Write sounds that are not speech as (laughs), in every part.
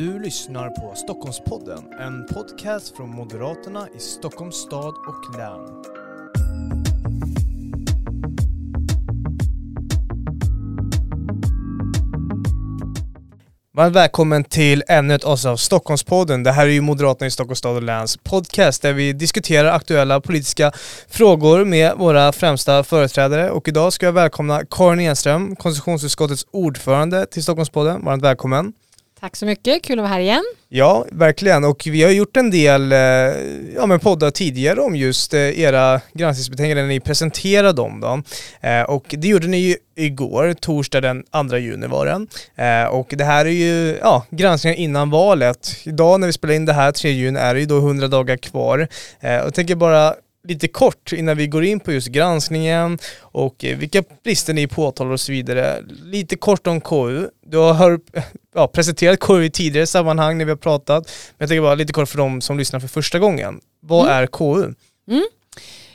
Du lyssnar på Stockholmspodden, en podcast från Moderaterna i Stockholms stad och län. Varmt välkommen till ännu ett avsnitt av Stockholmspodden. Det här är ju Moderaterna i Stockholms stad och läns podcast där vi diskuterar aktuella politiska frågor med våra främsta företrädare. Och idag ska jag välkomna Karin Enström, konstitutionsutskottets ordförande till Stockholmspodden. Varmt välkommen. Tack så mycket, kul att vara här igen. Ja, verkligen. Och vi har gjort en del eh, ja, men poddar tidigare om just eh, era granskningsbetänkanden när ni presenterade dem. Då. Eh, och det gjorde ni ju igår, torsdag den 2 juni var den. Och det här är ju ja, granskningen innan valet. Idag när vi spelar in det här, 3 juni, är det ju då 100 dagar kvar. Jag tänker bara lite kort innan vi går in på just granskningen och eh, vilka brister ni påtalar och så vidare. Lite kort om KU. Du har (laughs) ja, presenterat KU i tidigare sammanhang när vi har pratat, men jag tänker bara lite kort för de som lyssnar för första gången. Vad mm. är KU? Mm.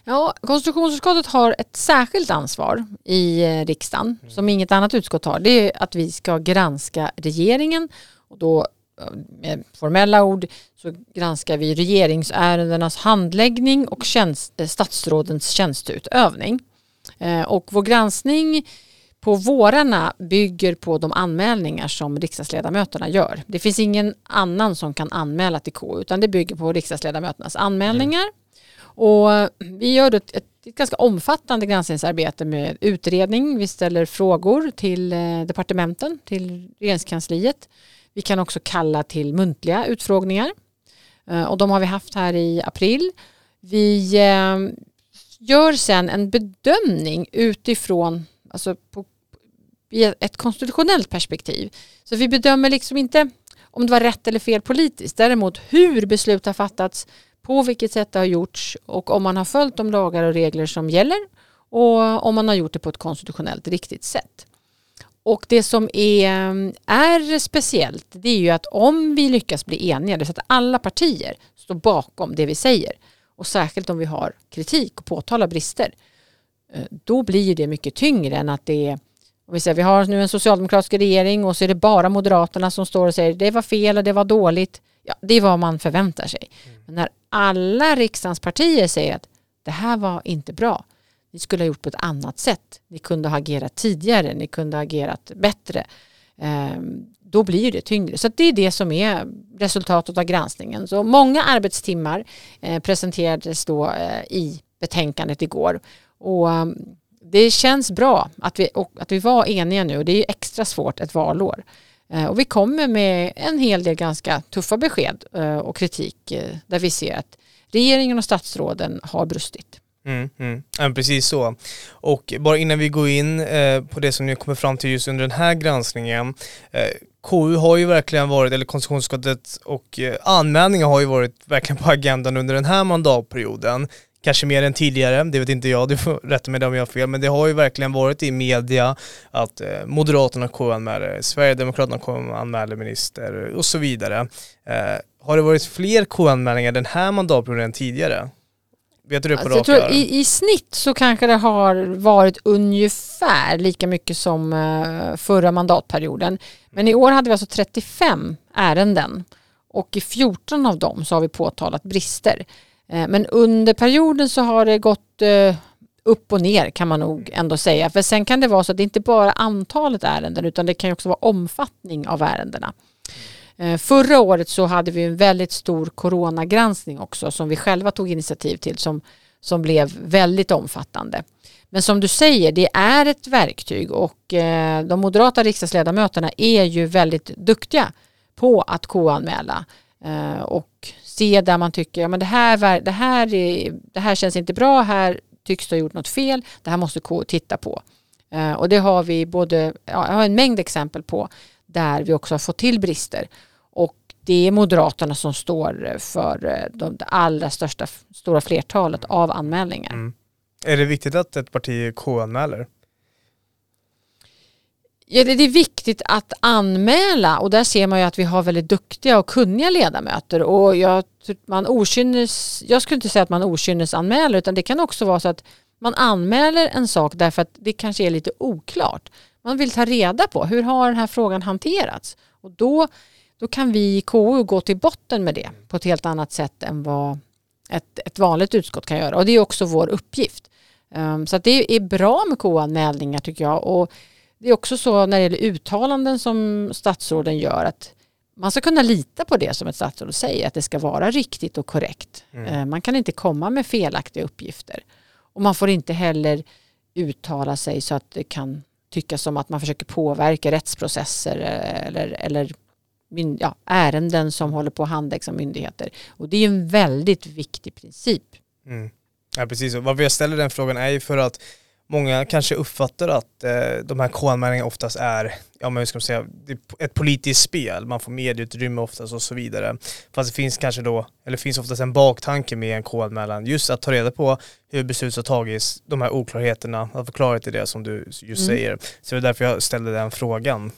Ja, konstitutionsutskottet har ett särskilt ansvar i eh, riksdagen mm. som inget annat utskott har. Det är att vi ska granska regeringen och då med formella ord så granskar vi regeringsärendenas handläggning och tjänst, eh, statsrådens tjänsteutövning. Eh, och vår granskning på vårarna bygger på de anmälningar som riksdagsledamöterna gör. Det finns ingen annan som kan anmäla till KU utan det bygger på riksdagsledamöternas anmälningar. Mm. Och vi gör ett, ett, ett, ganska omfattande granskningsarbete med utredning. Vi ställer frågor till eh, departementen, till regeringskansliet. Vi kan också kalla till muntliga utfrågningar eh, och de har vi haft här i april. Vi eh, gör sen en bedömning utifrån alltså på, i ett konstitutionellt perspektiv. Så vi bedömer liksom inte om det var rätt eller fel politiskt, däremot hur beslut har fattats, på vilket sätt det har gjorts och om man har följt de lagar och regler som gäller och om man har gjort det på ett konstitutionellt riktigt sätt. Och det som är, är speciellt det är ju att om vi lyckas bli eniga, det så att alla partier står bakom det vi säger och särskilt om vi har kritik och påtalar brister, eh, då blir det mycket tyngre än att det är om vi, säger, vi har nu en socialdemokratisk regering och så är det bara Moderaterna som står och säger det var fel och det var dåligt. Ja, det är vad man förväntar sig. Mm. Men när alla riksdagens partier säger att det här var inte bra, ni skulle ha gjort på ett annat sätt. Ni kunde ha agerat tidigare, ni kunde ha agerat bättre. Ehm, då blir det tyngre. Så det är det som är resultatet av granskningen. Så många arbetstimmar eh, presenterades då eh, i betänkandet igår. Och ehm, det känns bra att vi, att vi var eniga nu och det är extra svårt ett valår. Eh, och vi kommer med en hel del ganska tuffa besked och kritik där vi ser att regeringen och statsråden har brustit. Mm, mm. Ja, precis så. Och bara innan vi går in eh, på det som ni kommer fram till just under den här granskningen. Eh, KU har ju verkligen varit, eller konstitutionsutskottet och eh, anmälningar har ju varit verkligen på agendan under den här mandatperioden. Kanske mer än tidigare, det vet inte jag, du får rätta mig om jag har fel, men det har ju verkligen varit i media att eh, Moderaterna KU-anmäler, Sverigedemokraterna KU-anmäler minister och så vidare. Eh, har det varit fler KU-anmälningar den här mandatperioden än tidigare? Vet du det på alltså, rak tror, i, I snitt så kanske det har varit ungefär lika mycket som uh, förra mandatperioden. Men i år hade vi alltså 35 ärenden och i 14 av dem så har vi påtalat brister. Uh, men under perioden så har det gått uh, upp och ner kan man nog ändå säga. För sen kan det vara så att det inte bara är antalet ärenden utan det kan också vara omfattning av ärendena. Eh, förra året så hade vi en väldigt stor coronagranskning också som vi själva tog initiativ till som, som blev väldigt omfattande. Men som du säger, det är ett verktyg och eh, de moderata riksdagsledamöterna är ju väldigt duktiga på att KU-anmäla eh, och se där man tycker ja, det, här, det, här är, det här känns inte bra, här tycks du ha gjort något fel, det här måste KU titta på. Och det har vi både, ja, jag har en mängd exempel på där vi också har fått till brister. Och det är Moderaterna som står för eh, de, det allra största stora flertalet av anmälningar. Mm. Är det viktigt att ett parti K-anmäler? Ja, det är viktigt att anmäla och där ser man ju att vi har väldigt duktiga och kunniga ledamöter och jag, man okynnes, jag skulle inte säga att man okynnesanmäler utan det kan också vara så att man anmäler en sak därför att det kanske är lite oklart. Man vill ta reda på hur har den här frågan hanterats och då, då kan vi i KU gå till botten med det på ett helt annat sätt än vad ett, ett vanligt utskott kan göra. Och det är också vår uppgift. Um, så det är bra med KU-anmälningar tycker jag. Och det är också så när det gäller uttalanden som statsråden gör att man ska kunna lita på det som ett statsråd säger, att det ska vara riktigt och korrekt. Mm. Uh, man kan inte komma med felaktiga uppgifter. Och man får inte heller uttala sig så att det kan tyckas som att man försöker påverka rättsprocesser eh, eller, eller ja, ärenden som håller på att handläggas av myndigheter. Och det är ju en väldigt viktig princip. Mm. Ja precis, och varför jag ställer den frågan är ju för att många kanske uppfattar att eh, de här KU-anmälningarna oftast är, ja men hur ska man säga, ett politiskt spel, man får medieutrymme oftast och så vidare. Fast det finns kanske då, eller finns oftast en baktanke med en KU-anmälan, just att ta reda på hur beslut har tagits, de här oklarheterna, att få klarhet i det som du just mm. säger. Så det är därför jag ställde den frågan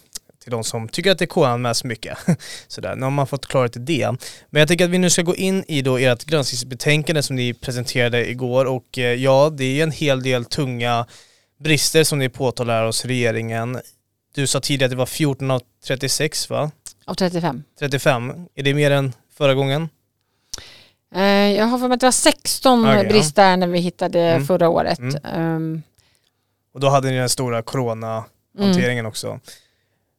till de som tycker att det KU-anmäls mycket. (laughs) Sådär, nu har man fått klarhet i det. Men jag tänker att vi nu ska gå in i då ert granskningsbetänkande som ni presenterade igår och eh, ja, det är en hel del tunga brister som ni påtalar hos regeringen. Du sa tidigare att det var 14 av 36 va? Av 35. 35. Är det mer än förra gången? Eh, jag har för mig att det var 16 okay, bristärenden ja. vi hittade mm. förra året. Mm. Um. Och då hade ni den stora coronahanteringen mm. också.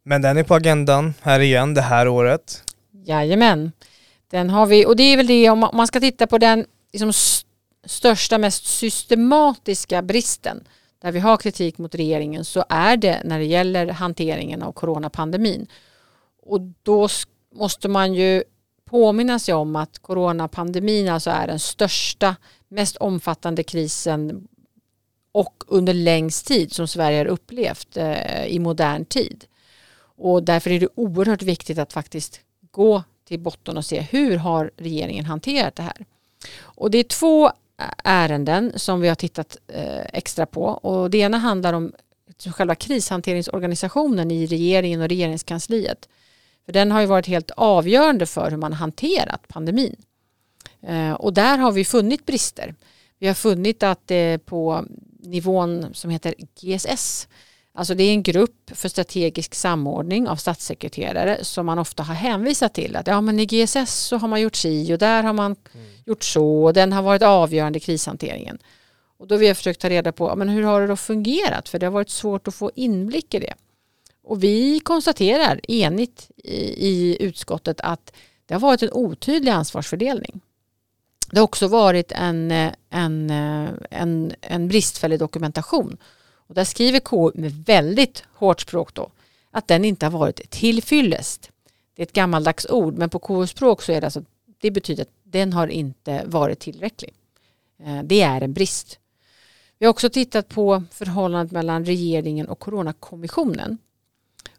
Men den är på agendan här igen det här året. Jajamän. Den har vi och det är väl det om man ska titta på den liksom största, mest systematiska bristen där vi har kritik mot regeringen så är det när det gäller hanteringen av coronapandemin. Och då måste man ju påminna sig om att coronapandemin alltså är den största, mest omfattande krisen och under längst tid som Sverige har upplevt eh, i modern tid. Och därför är det oerhört viktigt att faktiskt gå till botten och se hur har regeringen hanterat det här. Och det är två ärenden som vi har tittat eh, extra på och det ena handlar om själva krishanteringsorganisationen i regeringen och regeringskansliet. För den har ju varit helt avgörande för hur man hanterat pandemin. Eh, och där har vi funnit brister. Vi har funnit att det på nivån som heter GSS Alltså det är en grupp för strategisk samordning av statssekreterare som man ofta har hänvisat till. Att ja, men i GSS så har man gjort si och där har man mm. gjort så och den har varit avgörande i krishanteringen. Och då har vi försökt ta reda på men hur har det då fungerat? För det har varit svårt att få inblick i det. Och vi konstaterar enigt i, i utskottet att det har varit en otydlig ansvarsfördelning. Det har också varit en, en, en, en bristfällig dokumentation och där skriver KU med väldigt hårt språk då att den inte har varit tillfyllest. Det är ett gammaldags ord men på KU-språk så är det alltså, det betyder att den har inte varit tillräcklig. Eh, det är en brist. Vi har också tittat på förhållandet mellan regeringen och Coronakommissionen.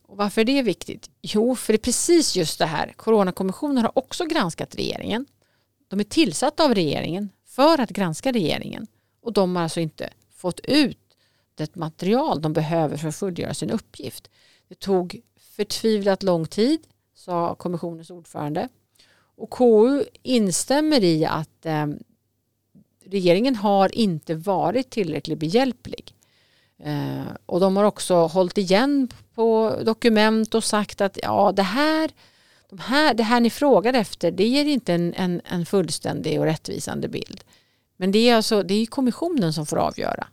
Och varför är det viktigt? Jo, för det är precis just det här. Coronakommissionen har också granskat regeringen. De är tillsatta av regeringen för att granska regeringen och de har alltså inte fått ut det material de behöver för att fullgöra sin uppgift. Det tog förtvivlat lång tid, sa kommissionens ordförande. Och KU instämmer i att eh, regeringen har inte varit tillräckligt behjälplig. Eh, och de har också hållit igen på dokument och sagt att ja, det här, de här, det här ni frågar efter det ger inte en, en, en fullständig och rättvisande bild. Men det är, alltså, det är kommissionen som får avgöra.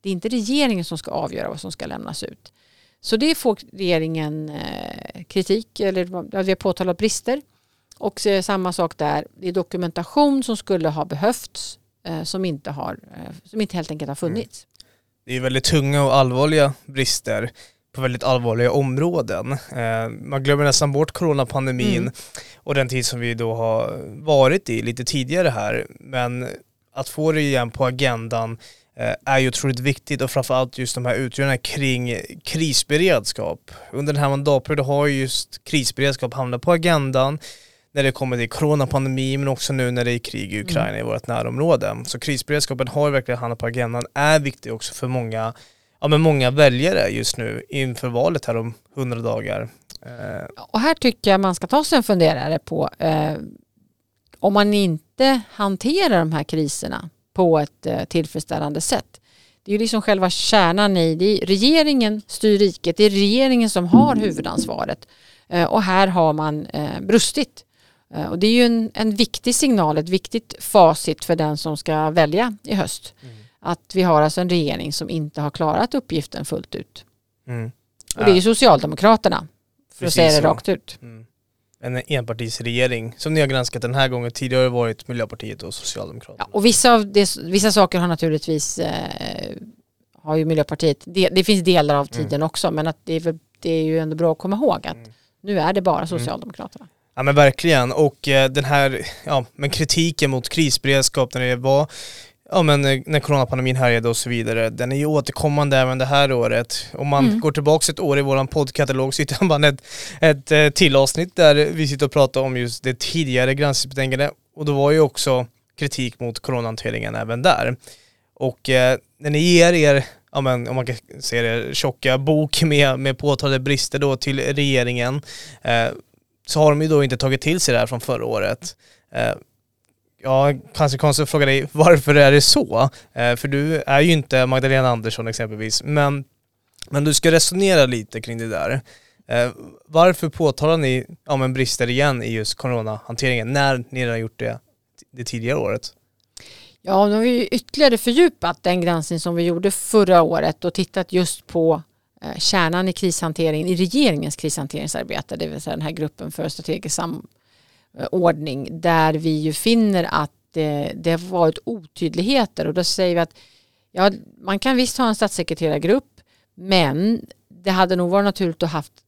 Det är inte regeringen som ska avgöra vad som ska lämnas ut. Så det får regeringen eh, kritik, eller vi har påtalat brister. Och samma sak där, det är dokumentation som skulle ha behövts eh, som, inte har, eh, som inte helt enkelt har mm. funnits. Mm. Det är väldigt tunga och allvarliga brister på väldigt allvarliga områden. man glömmer nästan bort coronapandemin mm. och den tid som vi då har varit i lite tidigare här. Men att få det igen på agendan är ju otroligt viktigt och framförallt just de här utredningarna kring krisberedskap. Under den här mandatperioden har just krisberedskap hamnat på agendan när det kommer till coronapandemi men också nu när det är krig i mm. Ukraina mm. i vårt närområde. Så krisberedskapen har verkligen hamnat på agendan, är viktig också för många, ja, men många väljare just nu inför valet här om hundra dagar. Eh. Och här tycker jag man ska ta sig en funderare på eh, om man inte hanterar de här kriserna på ett eh, tillfredsställande sätt. Det är ju liksom själva kärnan i det. Regeringen styr riket, det är regeringen som har huvudansvaret. Eh, och här har man eh, brustit. Och det är ju en, en viktig signal, ett viktigt facit för den som ska välja i höst. Mm. Att vi har alltså en regering som inte har klarat uppgiften fullt ut. Mm. Och det är ju Socialdemokraterna, för Precis att säga det rakt ut. Mm. En enpartisregering som ni har granskat den här gången. Tidigare har det varit Miljöpartiet och Socialdemokraterna. Ja, och vissa, av det, vissa saker har naturligtvis eh, har ju Miljöpartiet, det, det, finns delar av tiden mm. också men att det, är, det är ju ändå bra att komma ihåg att mm. nu är det bara mm. Socialdemokraterna. Ja men verkligen och eh, den här ja, men kritiken mot krisberedskap när det var ja men eh, när coronapandemin härjade och så vidare, den är ju återkommande även det här året. Om man mm. går tillbaka ett år i våran poddkatalog så hittar man ett, ett eh, till avsnitt där vi sitter och pratar om just det tidigare granskningsbetänkandet och då var ju också kritik mot coronahanteringen även där. Och eh, när ni ger er, ja men, om man kan säga det, tjocka bok med, med påtalade brister då till regeringen eh, så har de ju då inte tagit till sig det här från förra året. Eh, Ja, kanske konstigt att fråga dig varför är det så? Eh, för du är ju inte Magdalena Andersson exempelvis, men, men du ska resonera lite kring det där. Eh, varför påtalar ni ja, men brister igen i just coronahanteringen när ni redan gjort det det tidigare året? Ja, nu har vi ytterligare fördjupat den granskning som vi gjorde förra året och tittat just på eh, kärnan i krishanteringen, i regeringens krishanteringsarbete, det vill säga den här gruppen för strategisk samordning, Eh, ordning där vi ju finner att det, det har varit otydligheter och då säger vi att ja, man kan visst ha en statssekreterargrupp, men det hade nog varit naturligt att haft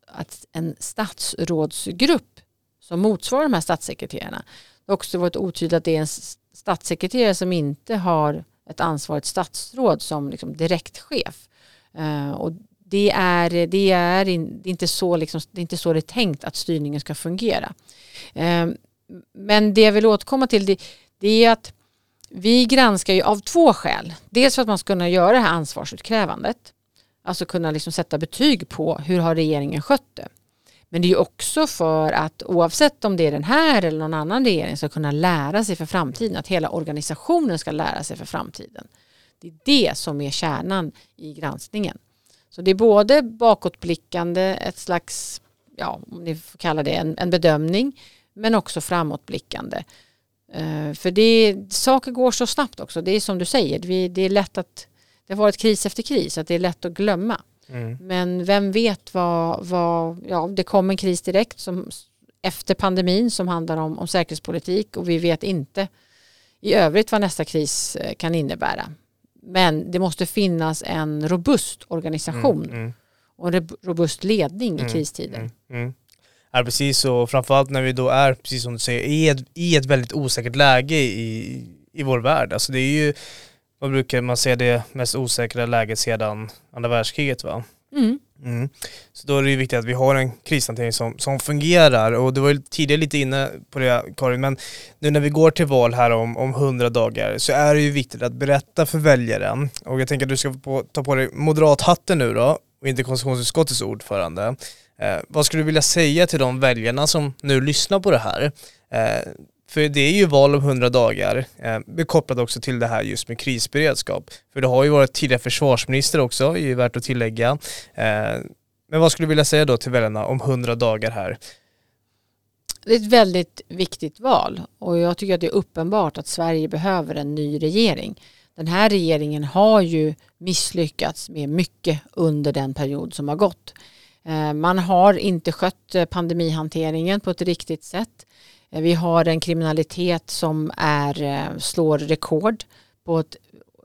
en statsrådsgrupp som motsvarar de här statssekreterarna. Det har också varit otydligt att det är en statssekreterare som inte har ett ansvarigt statsråd som liksom direktchef. Eh, och det är, det, är in, det, är inte så liksom, det är inte så det är tänkt att styrningen ska fungera. Ehm, men det jag vill återkomma till det, det är att vi granskar ju av två skäl. Dels för att man ska kunna göra det här ansvarsutkrävandet. Alltså kunna liksom sätta betyg på hur har regeringen skött det. Men det är också för att oavsett om det är den här eller någon annan regering ska kunna lära sig för framtiden, att hela organisationen ska lära sig för framtiden. Det är det som är kärnan i granskningen. Så det är både bakåtblickande, ett slags, ja, om ni får kalla det en, en bedömning, men också framåtblickande. Uh, för det, saker går så snabbt också. Det är som du säger, vi, det är lätt att det har varit kris efter kris, att det är lätt att glömma. Mm. Men vem vet vad, vad, ja det kom en kris direkt som, efter pandemin som handlar om, om säkerhetspolitik och vi vet inte i övrigt vad nästa kris eh, kan innebära. Men det måste finnas en robust organisation mm, mm. och en robust ledning i mm, kristider. Mm, mm. Ja, precis och framförallt när vi då är, precis som du säger, i ett, i ett väldigt osäkert läge i, i vår värld. Alltså det är ju vad brukar man säga det mest osäkra läget sedan andra världskriget va? Mm. Mm. Så då är det ju viktigt att vi har en krishantering som, som fungerar och du var ju tidigare lite inne på det Karin, men nu när vi går till val här om, om 100 dagar så är det ju viktigt att berätta för väljaren och jag tänker att du ska på, ta på dig moderathatten nu då och inte konstitutionsutskottets ordförande. Eh, vad skulle du vilja säga till de väljarna som nu lyssnar på det här? Eh, för det är ju val om 100 dagar, eh, kopplat också till det här just med krisberedskap. För det har ju varit tidigare försvarsminister också, är ju värt att tillägga. Eh, men vad skulle du vilja säga då till väljarna om 100 dagar här? Det är ett väldigt viktigt val och jag tycker att det är uppenbart att Sverige behöver en ny regering. Den här regeringen har ju misslyckats med mycket under den period som har gått. Eh, man har inte skött eh, pandemihanteringen på ett riktigt sätt. Eh, vi har en kriminalitet som är, eh, slår rekord på ett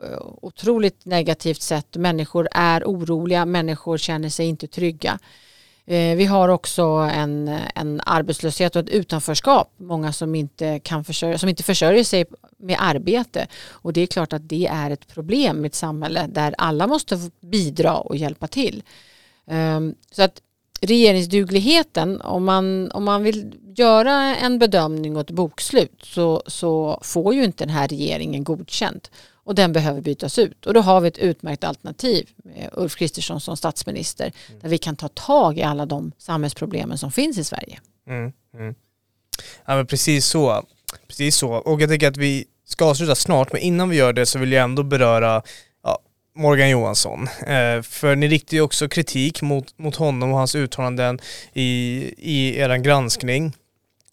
eh, otroligt negativt sätt. Människor är oroliga, människor känner sig inte trygga. Vi har också en, en arbetslöshet och ett utanförskap. Många som inte, kan försörja, som inte försörjer sig med arbete. Och det är klart att det är ett problem i ett samhälle där alla måste bidra och hjälpa till. Ehm, så att regeringsdugligheten, om man, om man vill göra en bedömning och ett bokslut så, så får ju inte den här regeringen godkänt och den behöver bytas ut. Och då har vi ett utmärkt alternativ med Ulf Kristersson som statsminister mm. där vi kan ta tag i alla de samhällsproblemen som finns i Sverige. Mm, mm. Ja men precis så. Precis så. Och jag tänker att vi ska avsluta snart men innan vi gör det så vill jag ändå beröra Morgan Johansson. Eh, för ni riktar ju också kritik mot, mot honom och hans uttalanden i, i er granskning.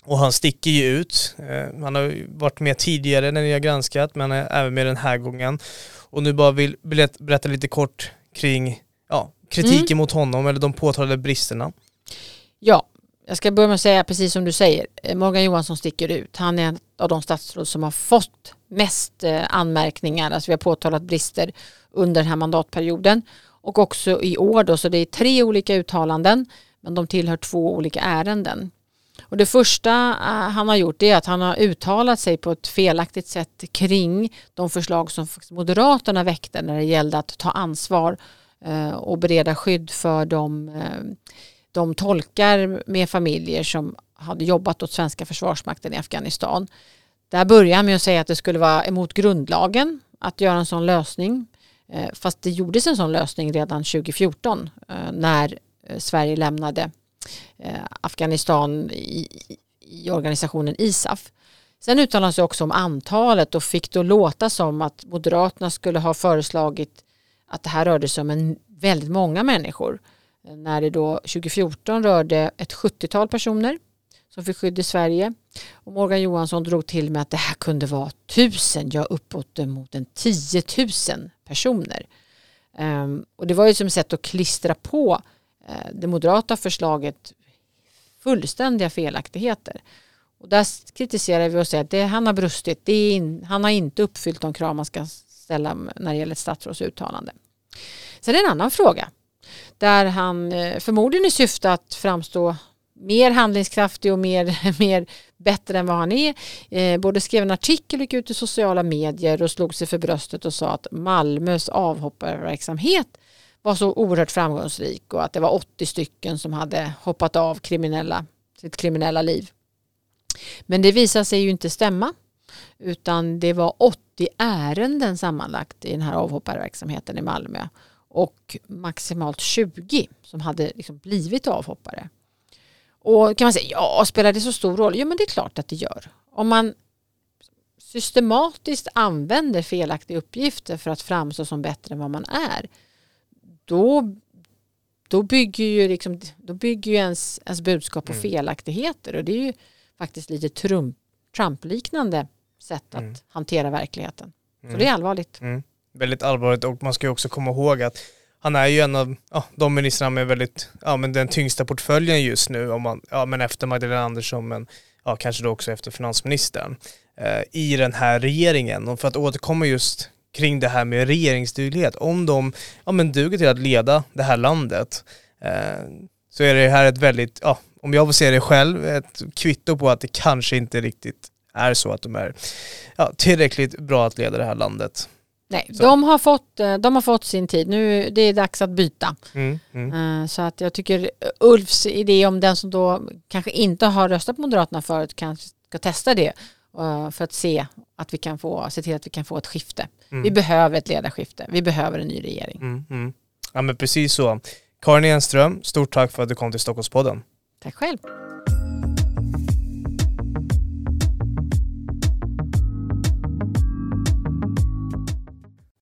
Och han sticker ju ut. Eh, han har varit med tidigare när ni har granskat men är även med den här gången. Och nu bara vill berätta lite kort kring ja, kritiken mm. mot honom eller de påtalade bristerna. Ja, jag ska börja med att säga precis som du säger, eh, Morgan Johansson sticker ut. Han är en av de statsråd som har fått mest eh, anmärkningar, alltså vi har påtalat brister under den här mandatperioden. Och också i år då, så det är tre olika uttalanden, men de tillhör två olika ärenden. Och det första eh, han har gjort är att han har uttalat sig på ett felaktigt sätt kring de förslag som Moderaterna väckte när det gällde att ta ansvar och bereda skydd för de de tolkar med familjer som hade jobbat åt svenska försvarsmakten i Afghanistan. Där började han med att säga att det skulle vara emot grundlagen att göra en sån lösning. Eh, fast det gjordes en sån lösning redan 2014 eh, när eh, Sverige lämnade Afghanistan i, i organisationen ISAF. Sen uttalade han sig också om antalet och fick då låta som att Moderaterna skulle ha föreslagit att det här rörde sig om en väldigt många människor när det då 2014 rörde ett 70-tal personer som fick skydd i Sverige. Och Morgan Johansson drog till med att det här kunde vara tusen, ja uppåt mot en 10 000 personer. Um, och det var ju som ett sätt att klistra på uh, det moderata förslaget fullständiga felaktigheter. Och där kritiserar vi och säger att det, han har brustit, in, han har inte uppfyllt de krav man ska ställa när det gäller ett statsråds uttalande. Sen är det en annan fråga där han eh, förmodligen i syfte att framstå mer handlingskraftig och mer, (laughs) mer bättre än vad han är. Eh, både skrev en artikel, gick ut i sociala medier och slog sig för bröstet och sa att Malmös avhopparverksamhet var så oerhört framgångsrik och att det var 80 stycken som hade hoppat av kriminella, sitt kriminella liv. Men det visade sig ju inte stämma utan det var 80 ärenden sammanlagt i den här avhopparverksamheten i Malmö och maximalt 20 som hade liksom blivit avhoppare. Och kan man säga, ja spelar det så stor roll? Ja men det är klart att det gör. Om man systematiskt använder felaktiga uppgifter för att framstå som bättre än vad man är då, då bygger ju, liksom, då bygger ju ens, ens budskap på mm. felaktigheter och det är ju faktiskt lite Trump, Trump-liknande sätt att mm. hantera verkligheten. Så mm. det är allvarligt. Väldigt allvarligt och man ska ju också komma ihåg att han är ju en av ja, de ministrarna med väldigt, ja men den tyngsta portföljen just nu om man, ja men efter Magdalena Andersson men ja kanske då också efter finansministern eh, i den här regeringen och för att återkomma just kring det här med regeringsduglighet, om de ja men duger till att leda det här landet eh, så är det här ett väldigt, ja om jag får se det själv, ett kvitto på att det kanske inte riktigt är så att de är ja, tillräckligt bra att leda det här landet. Nej, de har, fått, eh, de har fått sin tid. Nu det är dags att byta. Mm, mm. Eh, så att jag tycker Ulfs idé om den som då kanske inte har röstat på Moderaterna förut kanske ska testa det eh, för att se att vi kan få, se till att vi kan få ett skifte. Mm. Vi behöver ett ledarskifte. Vi behöver en ny regering. Mm, mm. Ja men precis så. Karin Enström, stort tack för att du kom till Stockholmspodden. Tack själv.